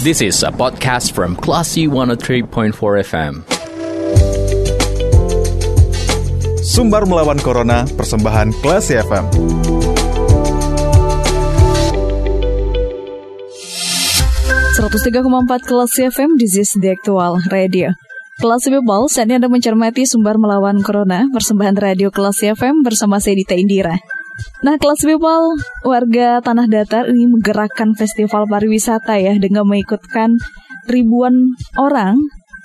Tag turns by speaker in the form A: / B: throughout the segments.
A: This is a podcast from Classy 103.4 FM.
B: Sumbar melawan Corona, persembahan Classy FM.
C: empat kelas FM, this is the actual radio. Kelas People, saat ini Anda mencermati sumber melawan Corona, persembahan radio kelas FM bersama saya Dita Indira. Nah, kelas People, warga Tanah Datar ini menggerakkan festival pariwisata ya dengan mengikutkan ribuan orang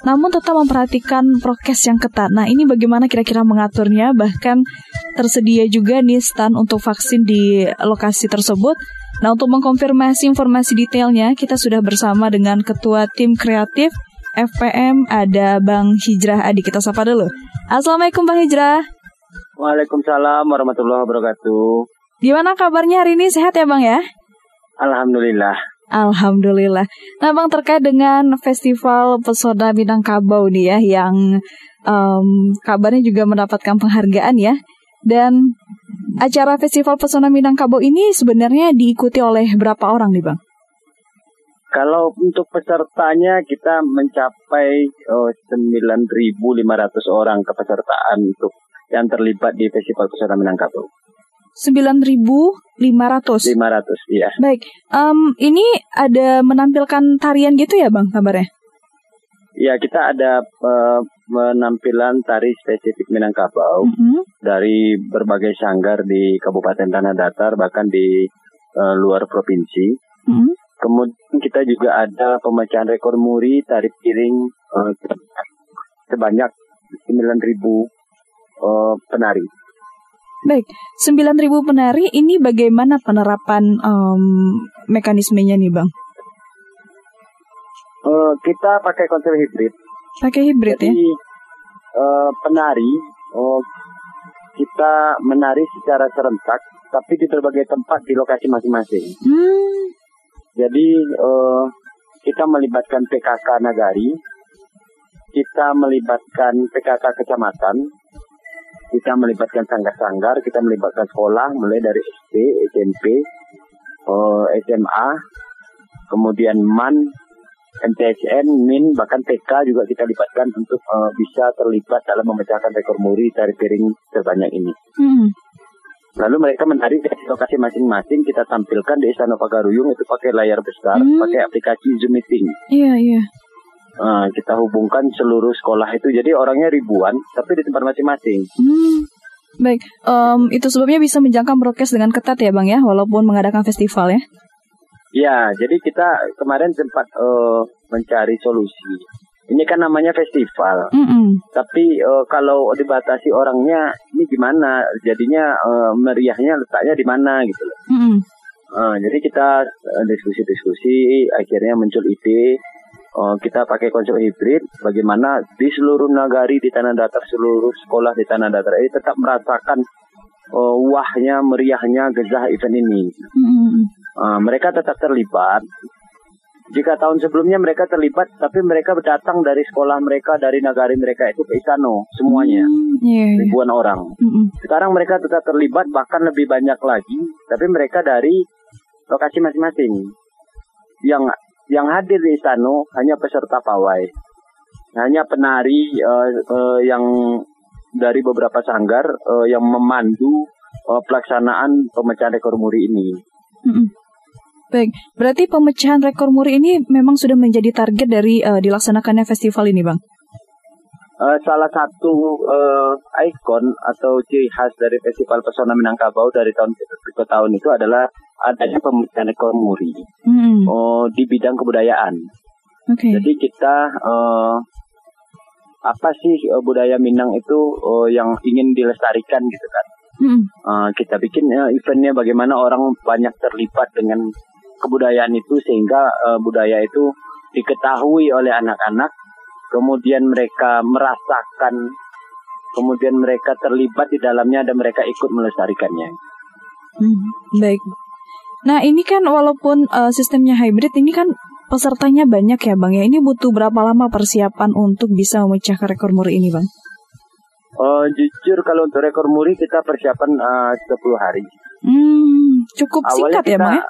C: namun tetap memperhatikan prokes yang ketat. Nah, ini bagaimana kira-kira mengaturnya? Bahkan tersedia juga nih stand untuk vaksin di lokasi tersebut. Nah, untuk mengkonfirmasi informasi detailnya, kita sudah bersama dengan Ketua Tim Kreatif FPM, ada Bang Hijrah Adi. Kita sapa dulu. Assalamualaikum Bang Hijrah.
D: Waalaikumsalam warahmatullahi wabarakatuh.
C: Gimana kabarnya hari ini? Sehat ya Bang ya?
D: Alhamdulillah.
C: Alhamdulillah. Nah, Bang terkait dengan Festival Pesona Minangkabau nih ya, yang um, kabarnya juga mendapatkan penghargaan ya. Dan acara Festival Pesona Minangkabau ini sebenarnya diikuti oleh berapa orang nih, Bang?
D: Kalau untuk pesertanya kita mencapai oh, 9.500 orang kepesertaan untuk yang terlibat di Festival Pesona Minangkabau.
C: 9.500.
D: 500, iya.
C: Baik, um, ini ada menampilkan tarian gitu ya, Bang, kabarnya?
D: Ya, kita ada uh, menampilan tari spesifik Minangkabau mm -hmm. dari berbagai sanggar di Kabupaten Tanah Datar, bahkan di uh, luar provinsi. Mm -hmm. Kemudian kita juga ada pemecahan rekor muri tari piring uh, sebanyak 9.000 uh, penari.
C: Baik, 9.000 penari ini bagaimana penerapan um, mekanismenya nih Bang?
D: Uh, kita pakai konsep hibrid.
C: Pakai hibrid
D: Jadi,
C: ya?
D: Uh, penari, uh, kita menari secara serentak, tapi di berbagai tempat di lokasi masing-masing. Hmm. Jadi uh, kita melibatkan PKK Nagari, kita melibatkan PKK Kecamatan, kita melibatkan sanggar-sanggar, kita melibatkan sekolah mulai dari SD, SMP, uh, SMA, kemudian MAN, MTSN, MIN, bahkan TK juga kita libatkan untuk uh, bisa terlibat dalam memecahkan rekor muri dari piring terbanyak ini. Hmm. Lalu mereka menari di lokasi masing-masing, kita tampilkan di Istana Pagaruyung itu pakai layar besar, hmm. pakai aplikasi Zoom Meeting.
C: Iya, iya.
D: Nah, kita hubungkan seluruh sekolah itu jadi orangnya ribuan tapi di tempat masing-masing.
C: Hmm. Baik, um, itu sebabnya bisa menjangkau prokes dengan ketat ya bang ya, walaupun mengadakan festival ya.
D: Ya, jadi kita kemarin sempat uh, mencari solusi. Ini kan namanya festival, mm -mm. tapi uh, kalau dibatasi orangnya, ini gimana? Jadinya uh, meriahnya letaknya di mana gitu loh. Mm -mm. Uh, jadi kita diskusi-diskusi, akhirnya muncul ide uh, kita pakai konsep hibrid bagaimana di seluruh nagari di tanah datar seluruh sekolah di tanah datar ini tetap merasakan uh, wahnya meriahnya gezah event ini mm-hmm. uh, mereka tetap terlibat jika tahun sebelumnya mereka terlibat tapi mereka datang dari sekolah mereka dari nagari mereka itu ke Isano semuanya mm, yeah, yeah. ribuan orang mm-hmm. sekarang mereka tetap terlibat bahkan lebih banyak lagi tapi mereka dari lokasi masing-masing yang yang hadir di Istana hanya peserta pawai, hanya penari uh, uh, yang dari beberapa sanggar uh, yang memandu uh, pelaksanaan pemecahan rekor muri ini. Mm-hmm.
C: Baik, berarti pemecahan rekor muri ini memang sudah menjadi target dari uh, dilaksanakannya festival ini, Bang?
D: Uh, salah satu uh, ikon atau ciri khas dari Festival Pesona Minangkabau dari tahun ke tahun itu adalah adanya pemilihan ekor muri hmm. uh, di bidang kebudayaan. Okay. Jadi kita uh, apa sih uh, budaya Minang itu uh, yang ingin dilestarikan gitu kan? Hmm. Uh, kita bikin uh, eventnya bagaimana orang banyak terlibat dengan kebudayaan itu sehingga uh, budaya itu diketahui oleh anak-anak kemudian mereka merasakan, kemudian mereka terlibat di dalamnya dan mereka ikut melestarikannya.
C: Hmm, baik. Nah ini kan walaupun uh, sistemnya hybrid, ini kan pesertanya banyak ya bang ya. Ini butuh berapa lama persiapan untuk bisa memecahkan rekor muri ini bang?
D: Uh, jujur kalau untuk rekor muri kita persiapan uh, 10 hari.
C: Hmm, cukup Awalnya singkat ya, kita, ya bang ya?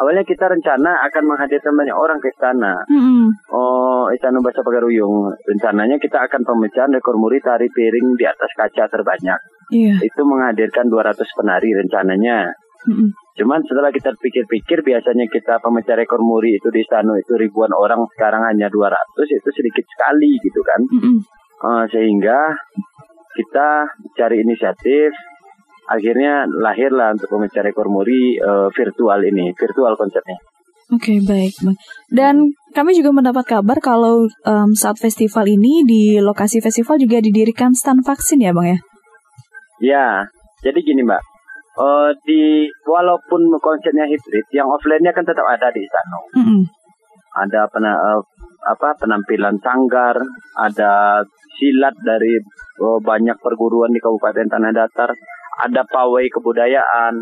D: awalnya kita rencana akan menghadirkan banyak orang ke istana. Mm-hmm. Oh, istana Bahasa Pagaruyung. Rencananya kita akan pemecahan rekor muri tari piring di atas kaca terbanyak. Yeah. Itu menghadirkan 200 penari rencananya. Mm-hmm. Cuman setelah kita pikir-pikir biasanya kita pemecah rekor muri itu di istana itu ribuan orang sekarang hanya 200 itu sedikit sekali gitu kan. Mm-hmm. Uh, sehingga kita cari inisiatif akhirnya lahirlah untuk pemecah rekor muri uh, virtual ini, virtual konsepnya.
C: Oke, okay, baik, Bang. Dan kami juga mendapat kabar kalau um, saat festival ini di lokasi festival juga didirikan stand vaksin ya, Bang ya?
D: Ya, jadi gini, Mbak. Uh, di walaupun konsepnya hibrid, yang offline-nya kan tetap ada di sana. Mm -hmm. Ada pena, uh, apa penampilan sanggar, ada silat dari uh, banyak perguruan di Kabupaten Tanah Datar ada pawai kebudayaan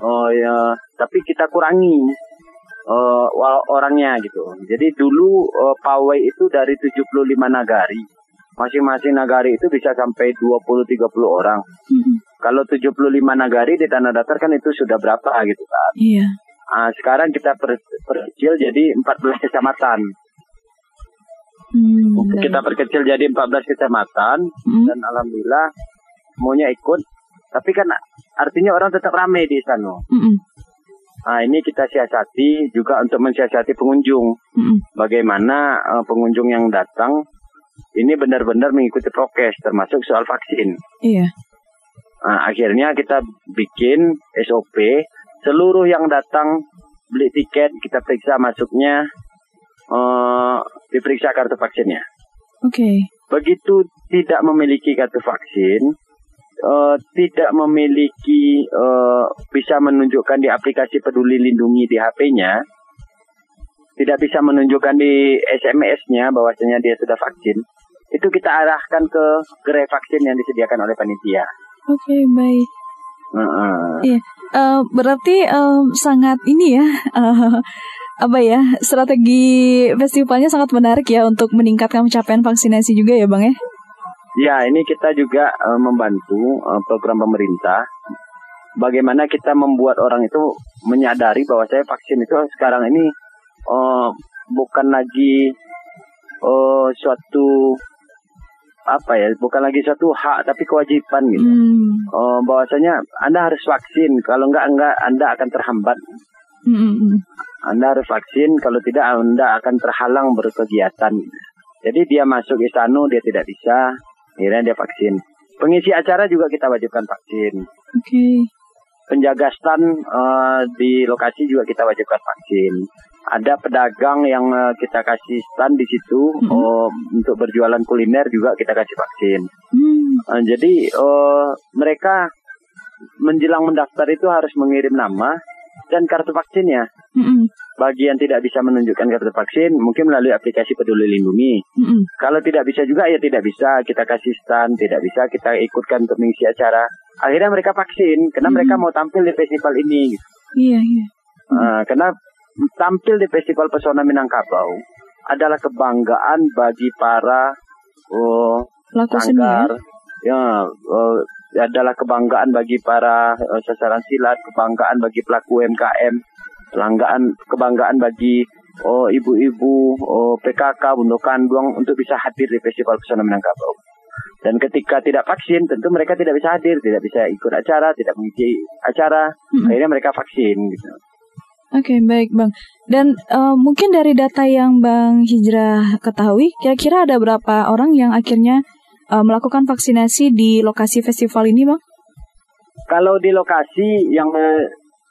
D: oh ya tapi kita kurangi uh, orangnya gitu jadi dulu uh, pawai itu dari 75 nagari masing-masing nagari itu bisa sampai 20-30 orang hmm. Kalau 75 nagari di tanah datar kan itu sudah berapa gitu kan iya Nah, sekarang kita per, perkecil jadi 14 kecamatan. Hmm, kita perkecil jadi 14 kecamatan hmm. dan alhamdulillah semuanya ikut tapi kan artinya orang tetap ramai di sana. Mm -mm. Nah ini kita siasati juga untuk mensiasati pengunjung. Mm -mm. Bagaimana uh, pengunjung yang datang ini benar-benar mengikuti prokes termasuk soal vaksin. Iya. Nah, akhirnya kita bikin SOP seluruh yang datang beli tiket kita periksa masuknya uh, diperiksa kartu vaksinnya.
C: Oke. Okay.
D: Begitu tidak memiliki kartu vaksin, uh, tidak memiliki uh, bisa menunjukkan di aplikasi Peduli Lindungi di HP-nya, tidak bisa menunjukkan di SMS-nya bahwasanya dia sudah vaksin, itu kita arahkan ke gerai vaksin yang disediakan oleh panitia.
C: Oke, okay, baik. Uh-uh. Iya, uh, berarti uh, sangat ini ya. Uh, apa ya strategi festivalnya sangat menarik ya untuk meningkatkan capaian vaksinasi juga ya bang ya
D: Ya, ini kita juga uh, membantu uh, program pemerintah. Bagaimana kita membuat orang itu menyadari bahwa saya vaksin itu sekarang ini uh, bukan lagi uh, suatu apa ya, bukan lagi suatu hak tapi kewajiban gitu. Hmm. Uh, bahwasanya Anda harus vaksin, kalau enggak enggak Anda akan terhambat. Hmm. Anda harus vaksin, kalau tidak Anda akan terhalang berkegiatan. Jadi dia masuk istana dia tidak bisa, akhirnya dia vaksin. Pengisi acara juga kita wajibkan vaksin.
C: Oke. Okay.
D: Penjaga stand uh, di lokasi juga kita wajibkan vaksin. Ada pedagang yang uh, kita kasih stand di situ mm -hmm. uh, untuk berjualan kuliner juga kita kasih vaksin. Mm. Uh, jadi uh, mereka menjelang mendaftar itu harus mengirim nama dan kartu vaksinnya. Mm-hmm. Bagi yang tidak bisa menunjukkan kartu vaksin, mungkin melalui aplikasi Peduli Lindungi. Mm-hmm. Kalau tidak bisa juga ya tidak bisa kita kasih stand, tidak bisa kita ikutkan untuk mengisi acara. Akhirnya mereka vaksin karena mm-hmm. mereka mau tampil di festival ini.
C: Iya yeah, iya. Yeah.
D: Uh, karena tampil di festival pesona Minangkabau adalah kebanggaan bagi para
C: oh, sanggar,
D: ya, uh, adalah kebanggaan bagi para uh, sasaran silat, kebanggaan bagi pelaku UMKM, kebanggaan kebanggaan bagi oh ibu-ibu oh PKK Bundo Kandung untuk bisa hadir di Festival Pesona Minangkabau. Dan ketika tidak vaksin, tentu mereka tidak bisa hadir, tidak bisa ikut acara, tidak mengikuti acara. Hmm. Akhirnya mereka vaksin gitu.
C: Oke, okay, baik Bang. Dan uh, mungkin dari data yang Bang Hijrah ketahui, kira-kira ada berapa orang yang akhirnya uh, melakukan vaksinasi di lokasi festival ini, Bang?
D: Kalau di lokasi yang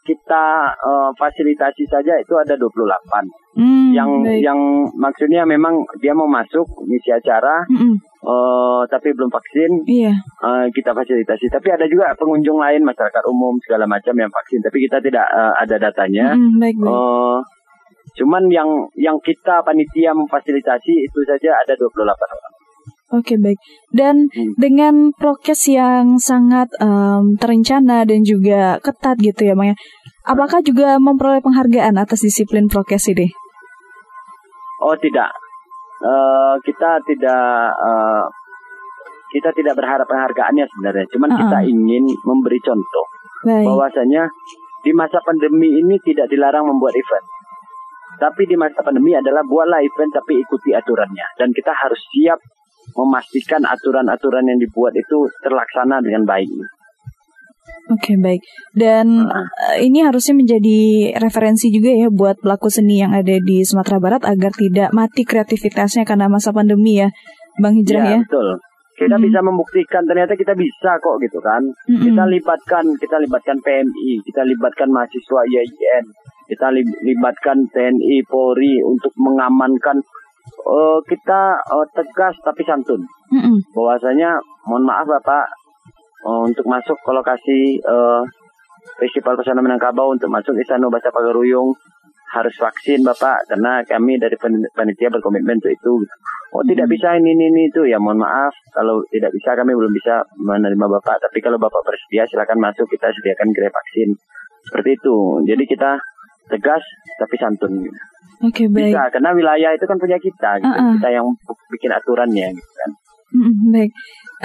D: kita uh, fasilitasi saja itu ada 28. Hmm, yang baik. yang maksudnya memang dia mau masuk misi acara mm uh, tapi belum vaksin.
C: Iya.
D: Uh, kita fasilitasi. Tapi ada juga pengunjung lain masyarakat umum segala macam yang vaksin tapi kita tidak uh, ada datanya.
C: Mm, baik, baik.
D: Uh, cuman yang yang kita panitia memfasilitasi itu saja ada 28 orang.
C: Oke baik. Dan hmm. dengan prokes yang sangat um, terencana dan juga ketat gitu ya, Bang ya. Apakah juga memperoleh penghargaan atas disiplin prokes ini?
D: Oh tidak, uh, kita tidak uh, kita tidak berharap penghargaannya sebenarnya. Cuman uh -uh. kita ingin memberi contoh Baik. bahwasanya di masa pandemi ini tidak dilarang membuat event. Tapi di masa pandemi adalah buatlah event tapi ikuti aturannya. Dan kita harus siap memastikan aturan-aturan yang dibuat itu terlaksana dengan baik.
C: Oke okay, baik. Dan uh. ini harusnya menjadi referensi juga ya buat pelaku seni yang ada di Sumatera Barat agar tidak mati kreativitasnya karena masa pandemi ya, Bang Hijrah ya.
D: ya? Betul kita hmm. bisa membuktikan ternyata kita bisa kok gitu kan hmm. kita libatkan kita libatkan PMI kita libatkan mahasiswa IAIN kita libatkan TNI Polri untuk mengamankan uh, kita uh, tegas tapi santun. Hmm. bahwasanya mohon maaf Bapak uh, untuk masuk ke lokasi uh, Festival Pesona Minangkabau untuk masuk Istana Baca Pagaruyung harus vaksin Bapak karena kami dari panitia berkomitmen untuk itu. Oh tidak bisa ini, ini ini itu. Ya mohon maaf. Kalau tidak bisa kami belum bisa menerima bapak. Tapi kalau bapak bersedia silakan masuk. Kita sediakan gerai vaksin. Seperti itu. Jadi kita tegas tapi santun
C: Oke okay, baik.
D: Bisa karena wilayah itu kan punya kita, gitu. uh -uh. kita yang bikin aturannya, gitu kan.
C: Mm, baik,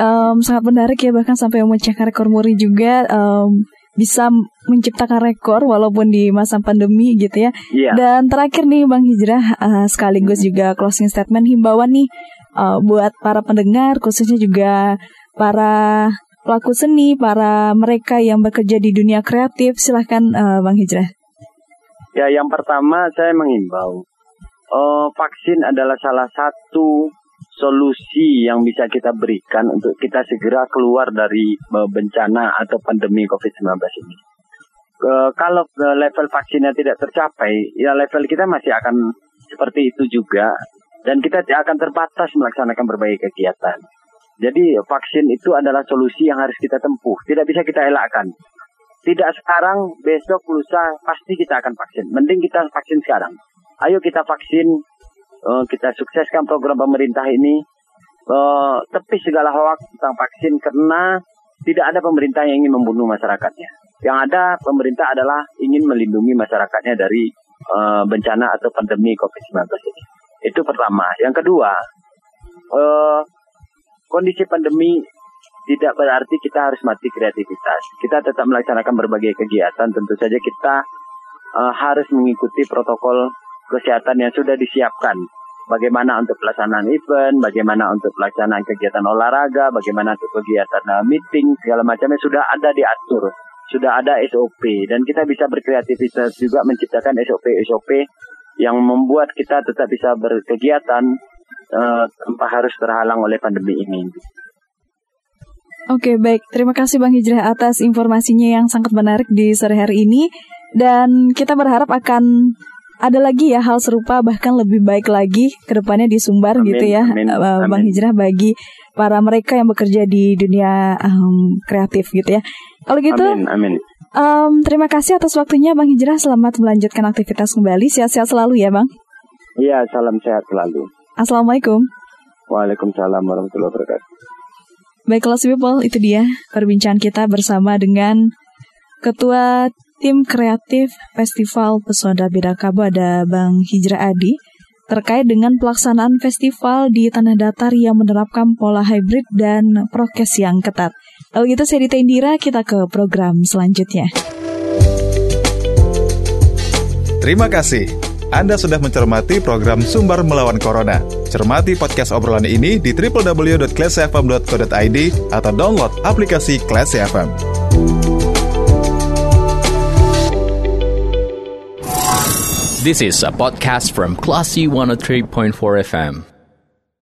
C: um, sangat menarik ya bahkan sampai memecahkan rekor muri juga. Um, bisa menciptakan rekor walaupun di masa pandemi gitu ya. Yeah. Dan terakhir nih Bang Hijrah uh, sekaligus juga closing statement himbauan nih uh, buat para pendengar khususnya juga para pelaku seni, para mereka yang bekerja di dunia kreatif. Silahkan uh, Bang Hijrah.
D: Ya, yang pertama saya mengimbau uh, vaksin adalah salah satu solusi yang bisa kita berikan untuk kita segera keluar dari uh, bencana atau pandemi COVID-19 ini. Uh, kalau uh, level vaksinnya tidak tercapai, ya level kita masih akan seperti itu juga dan kita akan terbatas melaksanakan berbagai kegiatan. Jadi vaksin itu adalah solusi yang harus kita tempuh, tidak bisa kita elakkan. Tidak sekarang, besok, lusa, pasti kita akan vaksin. Mending kita vaksin sekarang. Ayo kita vaksin uh, kita sukseskan program pemerintah ini uh, tepis segala hoax tentang vaksin karena tidak ada pemerintah yang ingin membunuh masyarakatnya. Yang ada pemerintah adalah ingin melindungi masyarakatnya dari uh, bencana atau pandemi COVID-19 ini. Itu pertama. Yang kedua, kondisi pandemi tidak berarti kita harus mati kreativitas. Kita tetap melaksanakan berbagai kegiatan. Tentu saja kita uh, harus mengikuti protokol kesehatan yang sudah disiapkan. Bagaimana untuk pelaksanaan event, bagaimana untuk pelaksanaan kegiatan olahraga, bagaimana untuk kegiatan uh, meeting, segala macamnya sudah ada diatur, sudah ada SOP dan kita bisa berkreativitas juga menciptakan SOP-SOP yang membuat kita tetap bisa berkegiatan uh, tanpa harus terhalang oleh pandemi ini.
C: Oke, baik. Terima kasih Bang Hijrah atas informasinya yang sangat menarik di sore hari ini. Dan kita berharap akan ada lagi ya hal serupa bahkan lebih baik lagi ke depannya di Sumbar amin, gitu ya amin, amin. Bang Hijrah bagi para mereka yang bekerja di dunia um, kreatif gitu ya. Kalau gitu amin, amin. Um, terima kasih atas waktunya Bang Hijrah. Selamat melanjutkan aktivitas kembali. Sehat-sehat selalu ya Bang.
D: Iya, salam sehat selalu.
C: Assalamualaikum.
D: Waalaikumsalam warahmatullahi wabarakatuh.
C: Baiklah, people, itu dia perbincangan kita bersama dengan Ketua tim kreatif Festival Pesona Bidakabo ada Bang Hijra Adi terkait dengan pelaksanaan festival di tanah datar yang menerapkan pola hybrid dan prokes yang ketat. Lalu gitu saya Dita Indira, kita ke program selanjutnya.
B: Terima kasih. Anda sudah mencermati program Sumber Melawan Corona. Cermati podcast obrolan ini di www.classfm.co.id atau download aplikasi Class FM.
A: This is a podcast from Classy 103.4 FM.